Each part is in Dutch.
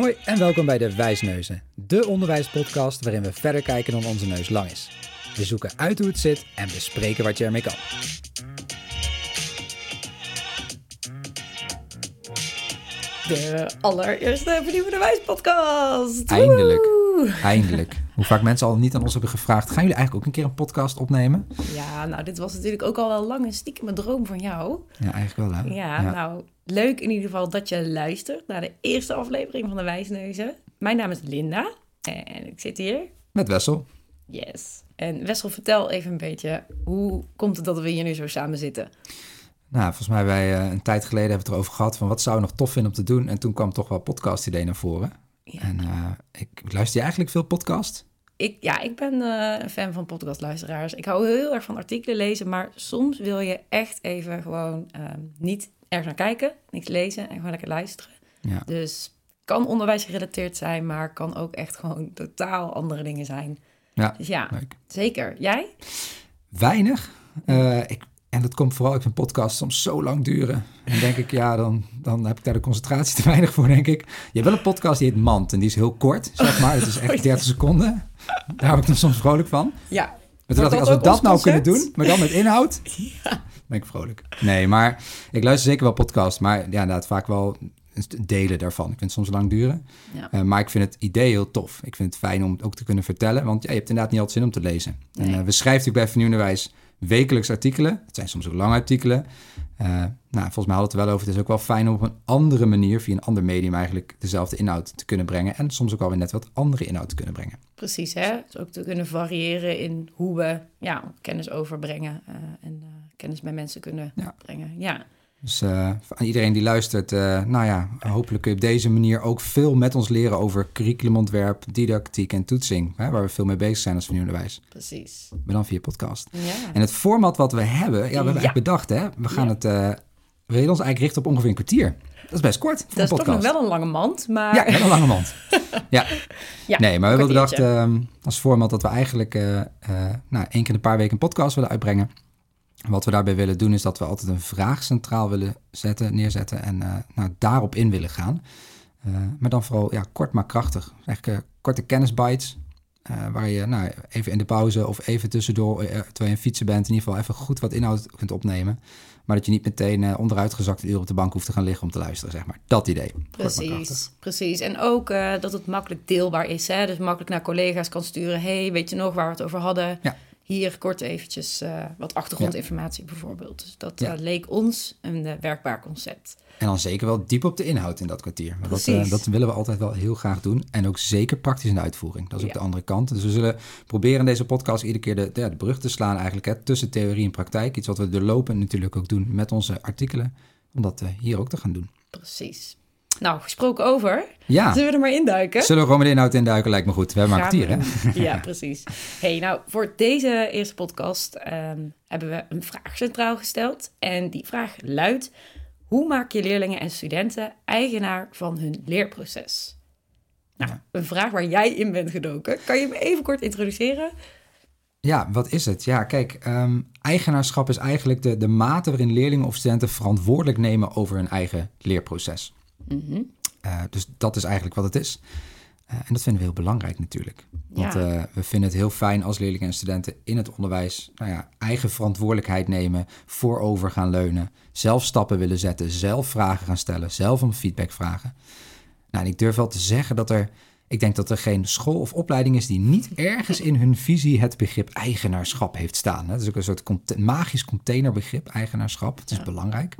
Hoi en welkom bij de Wijsneuzen, de onderwijspodcast waarin we verder kijken dan onze neus lang is. We zoeken uit hoe het zit en bespreken wat je ermee kan. De allereerste vernieuwende wijspodcast. Eindelijk. Eindelijk. Hoe vaak mensen al niet aan ons hebben gevraagd, gaan jullie eigenlijk ook een keer een podcast opnemen? Ja, nou, dit was natuurlijk ook al wel lang een stiekem droom van jou. Ja, eigenlijk wel hè? Ja, nou, leuk in ieder geval dat je luistert naar de eerste aflevering van de Wijsneuzen. Mijn naam is Linda en ik zit hier. Met Wessel. Yes. En Wessel, vertel even een beetje, hoe komt het dat we hier nu zo samen zitten? Nou, volgens mij hebben wij eh, een tijd geleden hebben we het erover gehad van wat zou je nog tof vinden om te doen. En toen kwam toch wel podcast idee naar voren. Ja. En eh, ik luister je eigenlijk veel podcast? Ik, ja, ik ben eh, een fan van podcastluisteraars. Ik hou heel erg van artikelen lezen, maar soms wil je echt even gewoon ehm, niet ergens naar kijken, niks lezen en gewoon lekker luisteren. Ja. Dus kan onderwijs gerelateerd zijn, maar kan ook echt gewoon totaal andere dingen zijn. Ja, Dus ja, leuk. zeker. Jij? Weinig. Eh, ik, en dat komt vooral, ik vind podcasts soms zo lang duren. En dan denk ik, ja, dan, dan heb ik daar de concentratie te weinig voor, denk ik. Je hebt wel een podcast die heet Mand en die is heel kort, zeg maar. Het is echt 30 seconden. Daar hou ik dan soms vrolijk van. Ja. Maar toen dacht ik, dat als we dat nou kunnen doen, maar dan met inhoud, ben ik vrolijk. Nee, maar ik luister zeker wel podcasts, maar ja, inderdaad vaak wel delen daarvan. Ik vind het soms lang duren. Ja. Eh, maar ik vind het idee heel tof. Ik vind het fijn om het ook te kunnen vertellen, want ja, je hebt inderdaad niet altijd zin om te lezen. En eh, we schrijven natuurlijk bij Vernieuwende Wijs wekelijks artikelen. Het zijn soms ook lange artikelen. Eh, nou, volgens mij hadden we het er wel over. Het is ook wel fijn om op een andere manier, via een ander medium eigenlijk, dezelfde inhoud te kunnen brengen. En soms ook alweer net wat andere inhoud te kunnen brengen. Precies, hè? Dus ook te kunnen variëren in hoe we ja, kennis overbrengen eh, en eh, kennis bij mensen kunnen Ja. brengen. Ja. Dus eh, aan iedereen die luistert, eh, nou ja, hopelijk kun je op deze manier ook veel met ons leren over curriculumontwerp, didactiek en toetsing. Hè, waar we veel mee bezig zijn als vernieuwende wijs. Precies. Maar dan via podcast. Ja. En het format wat we hebben, ja, we hebben Ja. eigenlijk bedacht, hè. We gaan Ja. het, eh, we willen ons eigenlijk richten op ongeveer een kwartier. Dat is best kort voor Dat een is toch nog wel een lange mand, maar... Ja, met een lange mand. ja. Ja, nee, maar we hebben bedacht ehm, als format dat we eigenlijk eh, eh, nou, één keer in een paar weken een podcast willen uitbrengen. Wat we daarbij willen doen is dat we altijd een vraag centraal willen zetten, neerzetten en eh, nou, daarop in willen gaan. Eh, maar dan vooral ja, kort maar krachtig. Eigenlijk eh, korte kennisbites. waar je nou, even in de pauze of even tussendoor, terwijl je aan fietsen bent, in ieder geval even goed wat inhoud kunt opnemen. Maar dat je niet meteen onderuitgezakt een uur op de bank hoeft te gaan liggen om te luisteren, zeg maar. Dat idee. Precies, precies. En ook dat het makkelijk deelbaar is. Hè? Dus makkelijk naar collega's kan sturen. hey, weet je nog waar we het over hadden? Ja. Hier kort eventjes eh, wat achtergrondinformatie bijvoorbeeld. Dus dat Ja. eh, leek ons een eh, werkbaar concept. En dan zeker wel diep op de inhoud in dat kwartier. Dat, Precies. dat willen we altijd wel heel graag doen. En ook zeker praktisch in de uitvoering. Dat is ook de andere kant. Dus we zullen proberen in deze podcast iedere keer de, brug te slaan eigenlijk. Hè, tussen theorie en praktijk. Iets wat we doorlopen natuurlijk ook doen met onze artikelen. Om dat hier ook te gaan doen. Precies. Nou, gesproken over. Ja, Zullen we er maar induiken? zullen we gewoon met de inhoud induiken? Lijkt me goed. We hebben maar een kwartier, hè? Ja, precies. Hey, nou, voor deze eerste podcast ehm, hebben we een vraag centraal gesteld. En die vraag luidt: hoe maak je leerlingen en studenten eigenaar van hun leerproces? Nou, een vraag waar jij in bent gedoken. Kan je me even kort introduceren? Ja, wat is het? Ja, kijk, ehm, eigenaarschap is eigenlijk de, de mate waarin leerlingen of studenten verantwoordelijk nemen over hun eigen leerproces. Mhm. Eh, dus dat is eigenlijk wat het is. Eh, en dat vinden we heel belangrijk natuurlijk. Want Ja. eh, we vinden het heel fijn als leerlingen en studenten in het onderwijs nou ja, eigen verantwoordelijkheid nemen, voorover gaan leunen, zelf stappen willen zetten, zelf vragen gaan stellen, zelf om feedback vragen. Nou, en ik durf wel te zeggen dat er, ik denk dat er geen school of opleiding is die niet ergens in hun visie het begrip eigenaarschap heeft staan. hè. Dat is ook een soort magisch containerbegrip, eigenaarschap. Het is Ja. belangrijk.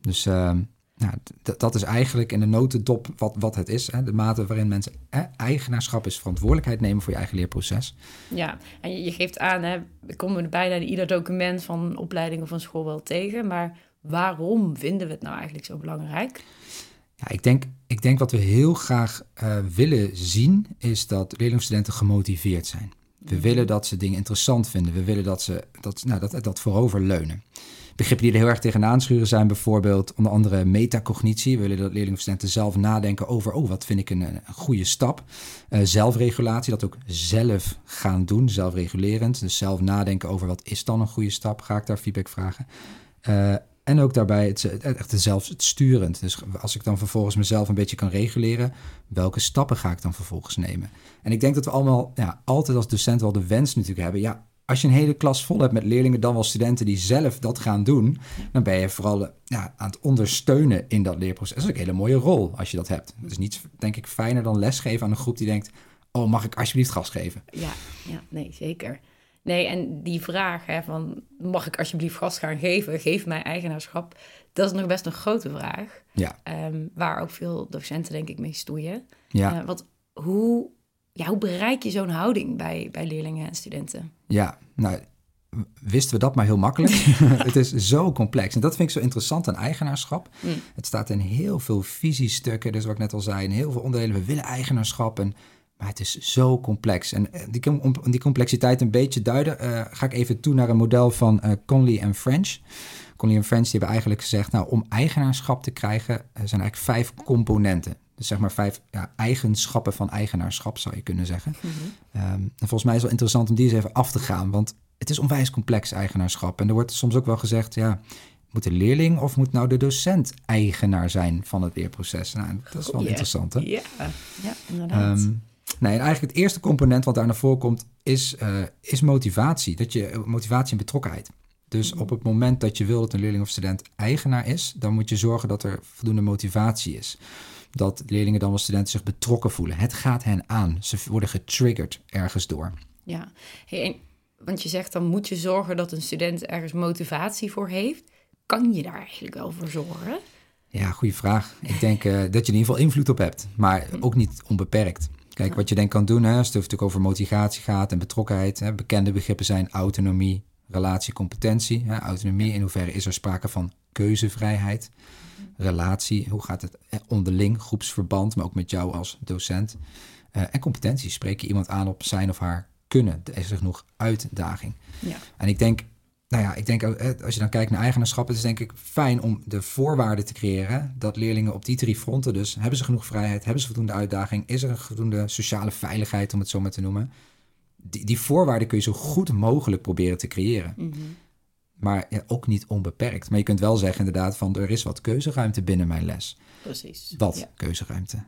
Dus ehm, nou, dat is eigenlijk in de notendop wat, wat het is. Hè? De mate waarin mensen hè, eigenaarschap is verantwoordelijkheid nemen voor je eigen leerproces. Ja, en je, geeft aan, hè, we komen bijna in ieder document van een opleiding of een school wel tegen. Maar waarom vinden we het nou eigenlijk zo belangrijk? Ja, ik, denk, ik denk wat we heel graag eh, willen zien, is dat leerlingen en studenten gemotiveerd zijn. We willen dat ze dingen interessant vinden. We willen dat ze dat, nou, dat, dat voorover leunen. Begrippen die er heel erg tegenaan schuren zijn bijvoorbeeld onder andere metacognitie. We willen dat leerlingen of studenten zelf nadenken over, oh, wat vind ik een, goede stap. Eh, zelfregulatie, dat ook zelf gaan doen, zelfregulerend. Dus zelf nadenken over wat is dan een goede stap, ga ik daar feedback vragen. Eh, En ook daarbij het, het- echt zelfs het sturend. Dus als ik dan vervolgens mezelf een beetje kan reguleren, welke stappen ga ik dan vervolgens nemen? En ik denk dat we allemaal ja, altijd als docent wel de wens natuurlijk hebben. Ja, als je een hele klas vol hebt met leerlingen, dan wel studenten die zelf dat gaan doen, dan ben je vooral ja, aan het ondersteunen in dat leerproces. Dat is ook een hele mooie rol als je dat hebt. Het is niet, denk ik, fijner dan lesgeven aan een groep die denkt: Oh, mag ik alsjeblieft gas geven? Ja, ja, nee, zeker. Nee, en die vraag hè, van mag ik alsjeblieft gas gaan geven, geef mij eigenaarschap, dat is nog best een grote vraag. Ja, ehm, waar ook veel docenten denk ik mee stoeien. ja. Eh, want hoe, ja, hoe bereik je zo'n houding bij, bij leerlingen en studenten? Ja, nou, wisten we dat maar heel makkelijk. het is zo complex. En dat vind ik zo interessant aan eigenaarschap. Mm. Het staat in heel veel visiestukken, dus wat ik net al zei, in heel veel onderdelen. We willen eigenaarschap, en, maar het is zo complex. En eh, die, om die complexiteit een beetje duiden, eh, ga ik even toe naar een model van eh, Conley en French. Conley en French die hebben eigenlijk gezegd, nou, om eigenaarschap te krijgen, zijn eigenlijk vijf componenten. Dus zeg maar vijf ja, eigenschappen van eigenaarschap, zou je kunnen zeggen. Ehm, en volgens mij is het wel interessant om die eens even af te gaan, want het is onwijs complex eigenaarschap. En er wordt soms ook wel gezegd, ja, moet de leerling of moet nou de docent eigenaar zijn van het leerproces? Nou, dat is wel interessant, hè? Ja, ja inderdaad. Ehm, nee, en eigenlijk het eerste component wat daar naar voren komt, is, eh, is motivatie. Dat je, motivatie en betrokkenheid. Dus op het moment dat je wil dat een leerling of student eigenaar is, dan moet je zorgen dat er voldoende motivatie is. Dat leerlingen dan wel studenten zich betrokken voelen. Het gaat hen aan. Ze worden getriggerd ergens door. Ja, hey, en, want je zegt dan moet je zorgen dat een student ergens motivatie voor heeft. Kan je daar eigenlijk wel voor zorgen? Ja, goede vraag. Ik denk eh, dat je in ieder geval invloed op hebt, maar ook niet onbeperkt. Kijk, wat je denk kan doen, hè, als het natuurlijk over motivatie gaat en betrokkenheid. Hè, bekende begrippen zijn autonomie, relatie, competentie. Hè, autonomie, in hoeverre is er sprake van keuzevrijheid? Relatie, hoe gaat het onderling, groepsverband, maar ook met jou als docent? Eh, en competentie, spreek je iemand aan op zijn of haar kunnen? Is er genoeg uitdaging? Ja. En ik denk, nou ja, ik denk als je dan kijkt naar eigenaarschap, het is denk ik fijn om de voorwaarden te creëren dat leerlingen op die drie fronten, dus hebben ze genoeg vrijheid, hebben ze voldoende uitdaging, is er een voldoende sociale veiligheid, om het zo maar te noemen. Die, die voorwaarden kun je zo goed mogelijk proberen te creëren. Mhm. Maar ja, ook niet onbeperkt. Maar je kunt wel zeggen inderdaad van er is wat keuzeruimte binnen mijn les. Precies. Wat Ja. keuzeruimte.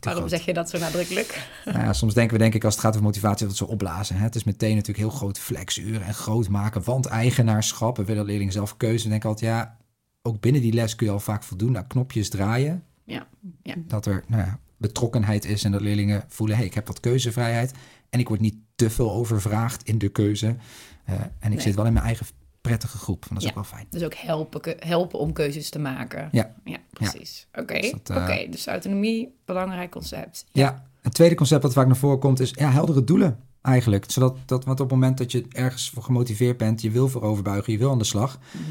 Waarom groot. zeg je dat zo nadrukkelijk? Nou ja, soms denken we denk ik als het gaat over motivatie dat we het zo opblazen. Hè? Het is meteen natuurlijk heel groot flexuren en groot maken. Want eigenaarschap, we willen leerlingen zelf keuze. Ik denk altijd, ja, ook binnen die les kun je al vaak voldoen naar knopjes draaien. Ja, ja. Dat er nou ja, betrokkenheid is en dat leerlingen voelen, hé, hey, ik heb wat keuzevrijheid. En ik word niet te veel overvraagd in de keuze. Eh, en ik Nee. zit wel in mijn eigen prettige groep. En dat is Ja. ook wel fijn. Dus ook helpen, helpen om keuzes te maken. Ja. Ja, precies. Oké, Dus dat, oké. eh, dus autonomie, belangrijk concept. Ja, een tweede concept wat vaak naar voren komt is ja, heldere doelen eigenlijk. Zodat dat, want op het moment dat je ergens voor gemotiveerd bent, je wil vooroverbuigen, je wil aan de slag, Mhm.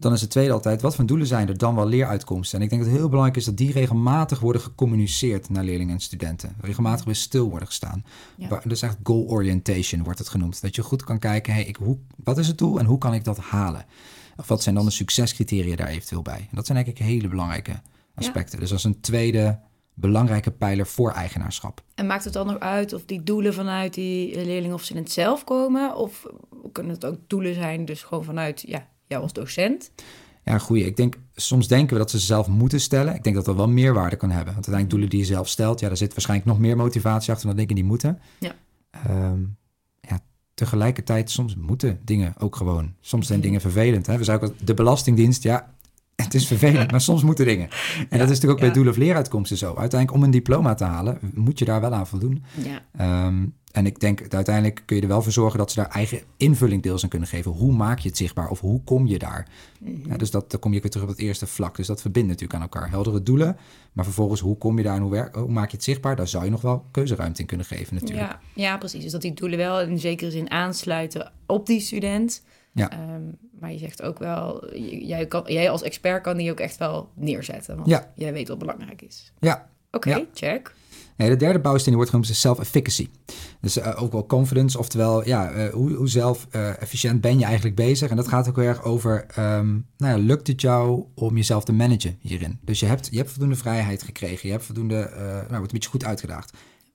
Dan is het tweede altijd, wat voor doelen zijn er dan wel leeruitkomsten? En ik denk dat het heel belangrijk is dat die regelmatig worden gecommuniceerd naar leerlingen en studenten. Regelmatig weer stil worden gestaan. Ja. Dus echt goal orientation wordt het genoemd. Dat je goed kan kijken, hey, ik, hoe, wat is het doel en hoe kan ik dat halen? Of wat zijn dan de succescriteria daar eventueel bij? En dat zijn denk ik hele belangrijke aspecten. Dus is een tweede belangrijke pijler voor eigenaarschap. En maakt het dan nog uit of die doelen vanuit die leerling of student zelf komen? Of kunnen het ook doelen zijn, dus gewoon vanuit ja, jou als docent? Ja, goeie. Ik denk, soms denken we dat ze ze zelf moeten stellen. Ik denk dat dat wel meerwaarde kan hebben. Want uiteindelijk doelen die je zelf stelt, ja, daar zit waarschijnlijk nog meer motivatie achter dan dingen die moeten. Ja. Ehm, ja, tegelijkertijd, soms moeten dingen ook gewoon. Soms zijn dingen vervelend. Hè? We ook, de Belastingdienst, ja, het is vervelend, maar soms moeten dingen. En dat is natuurlijk ook ja. bij doelen of leeruitkomsten zo. Uiteindelijk, om een diploma te halen, moet je daar wel aan voldoen. Ja, Ehm, en ik denk dat uiteindelijk kun je er wel voor zorgen dat ze daar eigen invulling deels aan kunnen geven. Hoe maak je het zichtbaar of hoe kom je daar? Ja, dus dat, dan kom je weer terug op het eerste vlak. Dus dat verbindt natuurlijk aan elkaar. Heldere doelen, maar vervolgens hoe kom je daar en hoe, werk, hoe maak je het zichtbaar? Daar zou je nog wel keuzeruimte in kunnen geven natuurlijk. ja, ja, precies. Dus dat die doelen wel in zekere zin aansluiten op die student. Ja. Ehm, maar je zegt ook wel, jij, kan, jij als expert kan die ook echt wel neerzetten. Want Ja. jij weet wat belangrijk is. Ja. Oké, Ja. check. Nee, de derde bouwsteen die wordt genoemd is self-efficacy. Dus eh, ook wel confidence, oftewel ja, eh, hoe, hoe zelf eh, efficiënt ben je eigenlijk bezig? En dat gaat ook heel erg over, ehm, nou ja, lukt het jou om jezelf te managen hierin? Dus je hebt, je hebt voldoende vrijheid gekregen, je hebt voldoende, eh, nou, wordt een beetje goed uitgedaagd.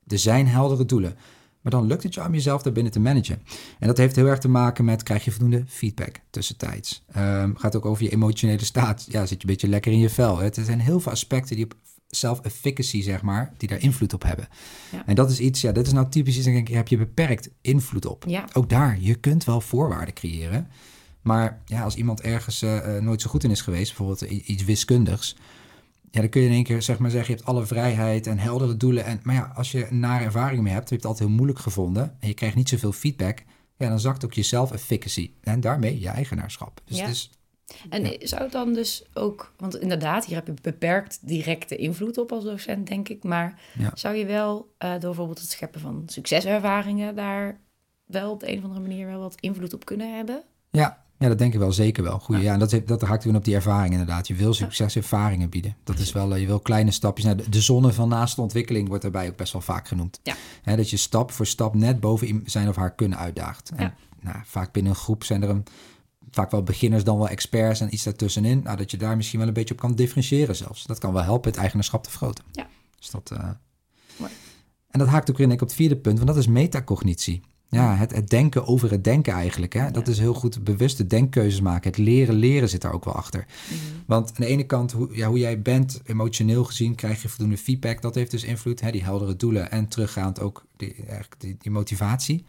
Er zijn heldere doelen. Maar dan lukt het je om jezelf daarbinnen te managen. En dat heeft heel erg te maken met, krijg je voldoende feedback tussentijds? Um, gaat ook over je emotionele staat. Ja, zit je een beetje lekker in je vel. Het Er zijn heel veel aspecten die op self-efficacy, zeg maar, die daar invloed op hebben. Ja. En dat is iets, ja, dat is nou typisch iets, denk ik, heb je beperkt invloed op. Ja. Ook daar, je kunt wel voorwaarden creëren. Maar ja, als iemand ergens uh, nooit zo goed in is geweest, bijvoorbeeld iets wiskundigs, ja, dan kun je in één keer zeg maar zeggen, je hebt alle vrijheid en heldere doelen. En, maar ja, als je een nare ervaring mee hebt, je hebt het altijd heel moeilijk gevonden en je krijgt niet zoveel feedback, ja, dan zakt ook je self-efficacy en daarmee je eigenaarschap. Dus, ja. dus en zou het dan dus ook, want inderdaad, hier heb je beperkt directe invloed op als docent, denk ik. Maar zou je wel uh, door bijvoorbeeld het scheppen van succeservaringen daar wel op de een of andere manier wel wat invloed op kunnen hebben? Ja, ja dat denk ik wel zeker wel. Goeie, ja. en dat, dat haakt weer op die ervaring inderdaad. Je wil succeservaringen bieden. Dat is wel, eh, je wil kleine stapjes. Nou, de, de zonne van naaste ontwikkeling wordt daarbij ook best wel vaak genoemd. Ja. dat je stap voor stap net boven zijn of haar kunnen uitdaagt. En, nou, vaak binnen een groep zijn er een vaak wel beginners dan wel experts en iets daartussenin. Nou, dat je daar misschien wel een beetje op kan differentiëren zelfs. Dat kan wel helpen het eigenaarschap te vergroten. Ja. Dus dat, uh... En dat haakt ook weer in op het vierde punt, want dat is metacognitie. Ja, het, het denken over het denken eigenlijk. Hè? Dat is heel goed bewuste denkkeuzes maken. Het leren leren zit daar ook wel achter. Mhm. Want aan de ene kant, hoe, ja, hoe jij bent, emotioneel gezien, krijg je voldoende feedback. Dat heeft dus invloed, hè? die heldere doelen en teruggaand ook die, eigenlijk die, die motivatie.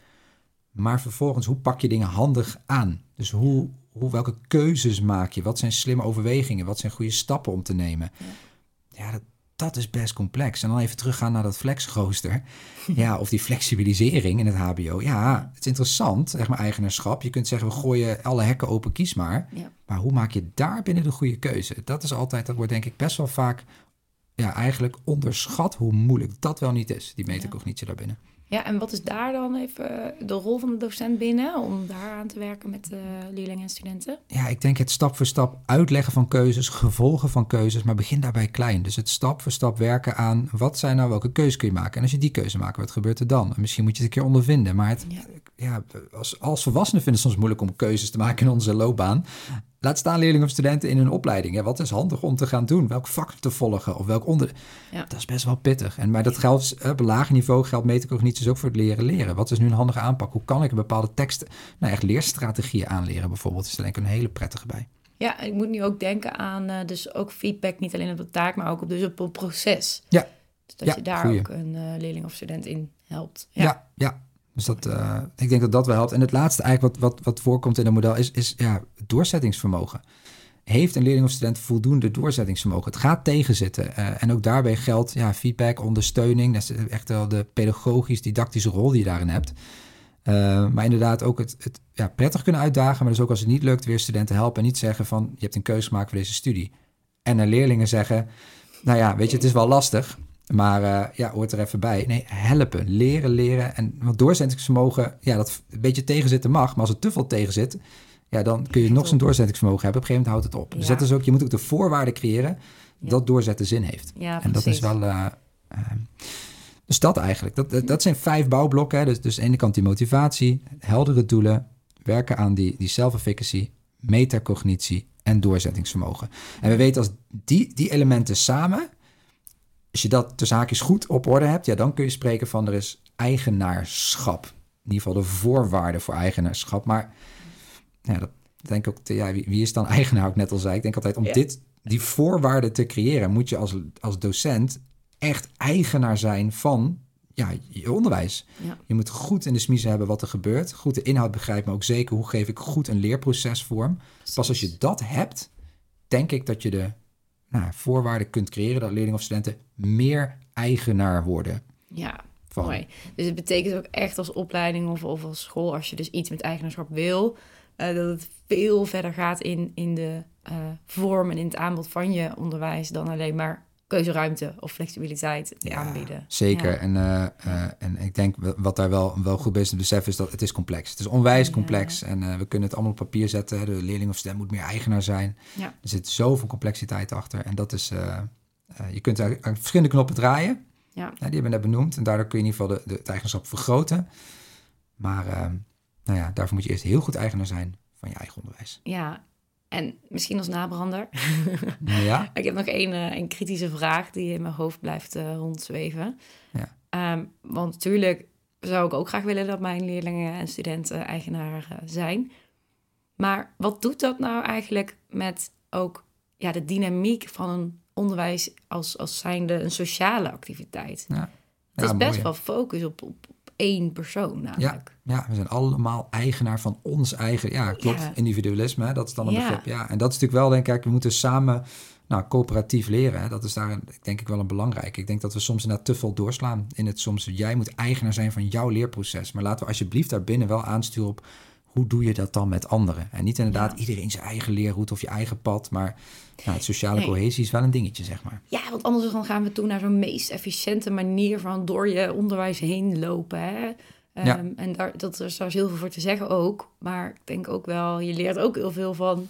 Maar vervolgens, hoe pak je dingen handig aan? Dus hoe, hoe, welke keuzes maak je? Wat zijn slimme overwegingen? Wat zijn goede stappen om te nemen? Ja, dat, dat is best complex. En dan even teruggaan naar dat flexrooster. Ja, of die flexibilisering in het HBO. Ja, het is interessant, zeg maar, eigenaarschap. Je kunt zeggen, we gooien alle hekken open, kies maar. Ja. Maar hoe maak je daar binnen de goede keuze? Dat is altijd, dat wordt denk ik best wel vaak... ja, eigenlijk onderschat hoe moeilijk dat wel niet is, die metacognitie daarbinnen. Ja, en wat is daar dan even de rol van de docent binnen om daar aan te werken met de leerlingen en studenten? Ja, ik denk het stap voor stap uitleggen van keuzes, gevolgen van keuzes, maar begin daarbij klein. Dus het stap voor stap werken aan wat zijn nou welke keuze kun je maken. En als je die keuze maakt, wat gebeurt er dan? misschien moet je het een keer ondervinden, maar het, ja. Als, als volwassenen vinden het soms moeilijk om keuzes te maken in onze loopbaan. Laat staan leerlingen of studenten in hun opleiding. Ja, wat is handig om te gaan doen? Welk vak te volgen of welk onder... Ja. Dat is best wel pittig. En, maar dat geldt op lager niveau, geldt metacognitie ook voor het leren leren. Wat is nu een handige aanpak? Hoe kan ik een bepaalde teksten, nou echt leerstrategieën aanleren bijvoorbeeld? Is er denk ik een hele prettige bij. Ja, ik moet nu ook denken aan uh, dus ook feedback, niet alleen op de taak, maar ook op, dus op een proces. Ja. Dus dat je daar ook een uh, leerling of student in helpt. Ja, ja. ja. Dus dat, uh, ik denk dat dat wel helpt. En het laatste eigenlijk wat, wat, wat voorkomt in het model is, is ja, doorzettingsvermogen. Heeft een leerling of student voldoende doorzettingsvermogen? Het gaat tegenzitten. Uh, en ook daarbij geldt ja, feedback, ondersteuning. Dat is echt wel de pedagogisch-didactische rol die je daarin hebt. Uh, maar inderdaad ook het, het ja, prettig kunnen uitdagen. Maar dus ook als het niet lukt, weer studenten helpen. En niet zeggen van, je hebt een keuze gemaakt voor deze studie. En naar leerlingen zeggen, nou ja, weet je, het is wel lastig. Maar uh, ja, hoort er even bij. Nee, helpen, leren, leren. En want doorzettingsvermogen, ja, dat een beetje tegenzitten mag. Maar als het te veel tegenzit, ja, dan kun je nog zo'n doorzettingsvermogen hebben. Op een gegeven moment houdt het op. Dus dat is ook, je moet ook de voorwaarden creëren dat doorzetten zin heeft. Ja, en dat is wel. Uh, uh, dus dat eigenlijk. Dat, dat, zijn vijf bouwblokken. Hè. Dus, dus aan de ene kant die motivatie, heldere doelen, werken aan die, die self-efficacy, metacognitie en doorzettingsvermogen. En we weten als die, die elementen samen als je dat de zaakjes goed op orde hebt, ja, dan kun je spreken van er is eigenaarschap. In ieder geval de voorwaarden voor eigenaarschap. Maar ja, dat denk ik ook, ja, wie, wie, is dan eigenaar, ook net al zei. Ik denk altijd, om dit, die voorwaarden te creëren, moet je als, als docent echt eigenaar zijn van ja, je onderwijs. Ja. Je moet goed in de smiezen hebben wat er gebeurt. Goed de inhoud begrijpen, maar ook zeker hoe geef ik goed een leerproces vorm. Pas als je dat hebt, denk ik dat je de nou, voorwaarden kunt creëren dat leerlingen of studenten meer eigenaar worden. Ja, van. mooi. Dus het betekent ook echt als opleiding of, of als school, als je dus iets met eigenaarschap wil, uh, dat het veel verder gaat in, in de uh, vorm en in het aanbod van je onderwijs dan alleen maar keuzeruimte of flexibiliteit ja, aanbieden. Zeker. Ja. En, uh, en ik denk wat daar wel, wel goed is te beseffen is dat het is complex. Het is onwijs complex en we kunnen het allemaal op papier zetten. De leerling of student moet meer eigenaar zijn. Ja. Er zit zoveel complexiteit achter en dat is... je kunt aan verschillende knoppen draaien. Ja. die hebben we net benoemd. En daardoor kun je in ieder geval de, de, het eigenschap vergroten. Maar ehm, nou ja, daarvoor moet je eerst heel goed eigenaar zijn van je eigen onderwijs. Ja, en misschien als nabrander. Ja. ik heb nog één, een kritische vraag die in mijn hoofd blijft uh, rondzweven. Ja. Um, want natuurlijk zou ik ook graag willen dat mijn leerlingen en studenten eigenaar eh, zijn. Maar wat doet dat nou eigenlijk met ook ja, de dynamiek van een onderwijs als, als zijnde een sociale activiteit? Ja. Het is best mooi, wel focus op, op één persoon namelijk. Ja, we zijn allemaal eigenaar van ons eigen. Ja, klopt. Ja. Individualisme, hè, dat is dan een Ja. begrip. Ja, en dat is natuurlijk wel, denk ik, we moeten samen nou, coöperatief leren. Hè. Dat is daar, denk ik, wel een belangrijk. Ik denk dat we soms inderdaad te veel doorslaan in het soms. Jij moet eigenaar zijn van jouw leerproces. Maar laten we alsjeblieft daarbinnen wel aansturen op hoe doe je dat dan met anderen. En niet inderdaad Ja. iedereen zijn eigen leerroute of je eigen pad. Maar nou, het sociale Nee. cohesie is wel een dingetje, zeg maar. Ja, want anders dan gaan we toe naar zo'n meest efficiënte manier van door je onderwijs heen lopen. Hè? Ehm. En daar, dat, er is daar is heel veel voor te zeggen ook. Maar ik denk ook wel, je leert ook heel veel van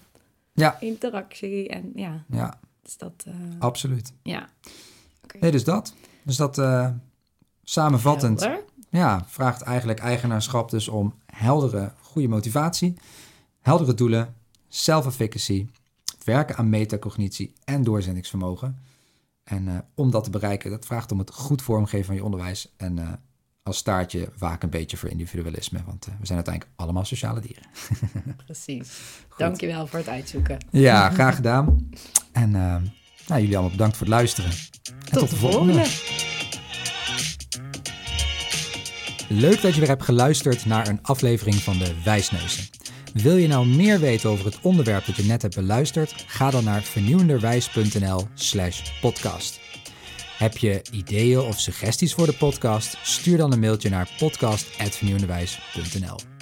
Ja, interactie. En ja, ja, dus dat, eh, absoluut. ja. Oké. Nee, dus dat. Dus dat eh, samenvattend. Helder. Ja, vraagt eigenlijk eigenaarschap dus om heldere, goede motivatie, heldere doelen, self-efficacy, werken aan metacognitie en doorzettingsvermogen. En eh, om dat te bereiken, dat vraagt om het goed vormgeven van je onderwijs. En eh, als staartje waak een beetje voor individualisme, want eh, we zijn uiteindelijk allemaal sociale dieren. Precies. Dankjewel voor het uitzoeken. Ja, graag gedaan. En nou, jullie allemaal bedankt voor het luisteren. En Tot, de volgende. Leuk dat je weer hebt geluisterd naar een aflevering van de Wijsneuzen. Wil je nou meer weten over het onderwerp dat je net hebt beluisterd? Ga dan naar vernieuwenderwijs.nl slash podcast. Heb je ideeën of suggesties voor de podcast? Stuur dan een mailtje naar podcast.vernieuwenderwijs.nl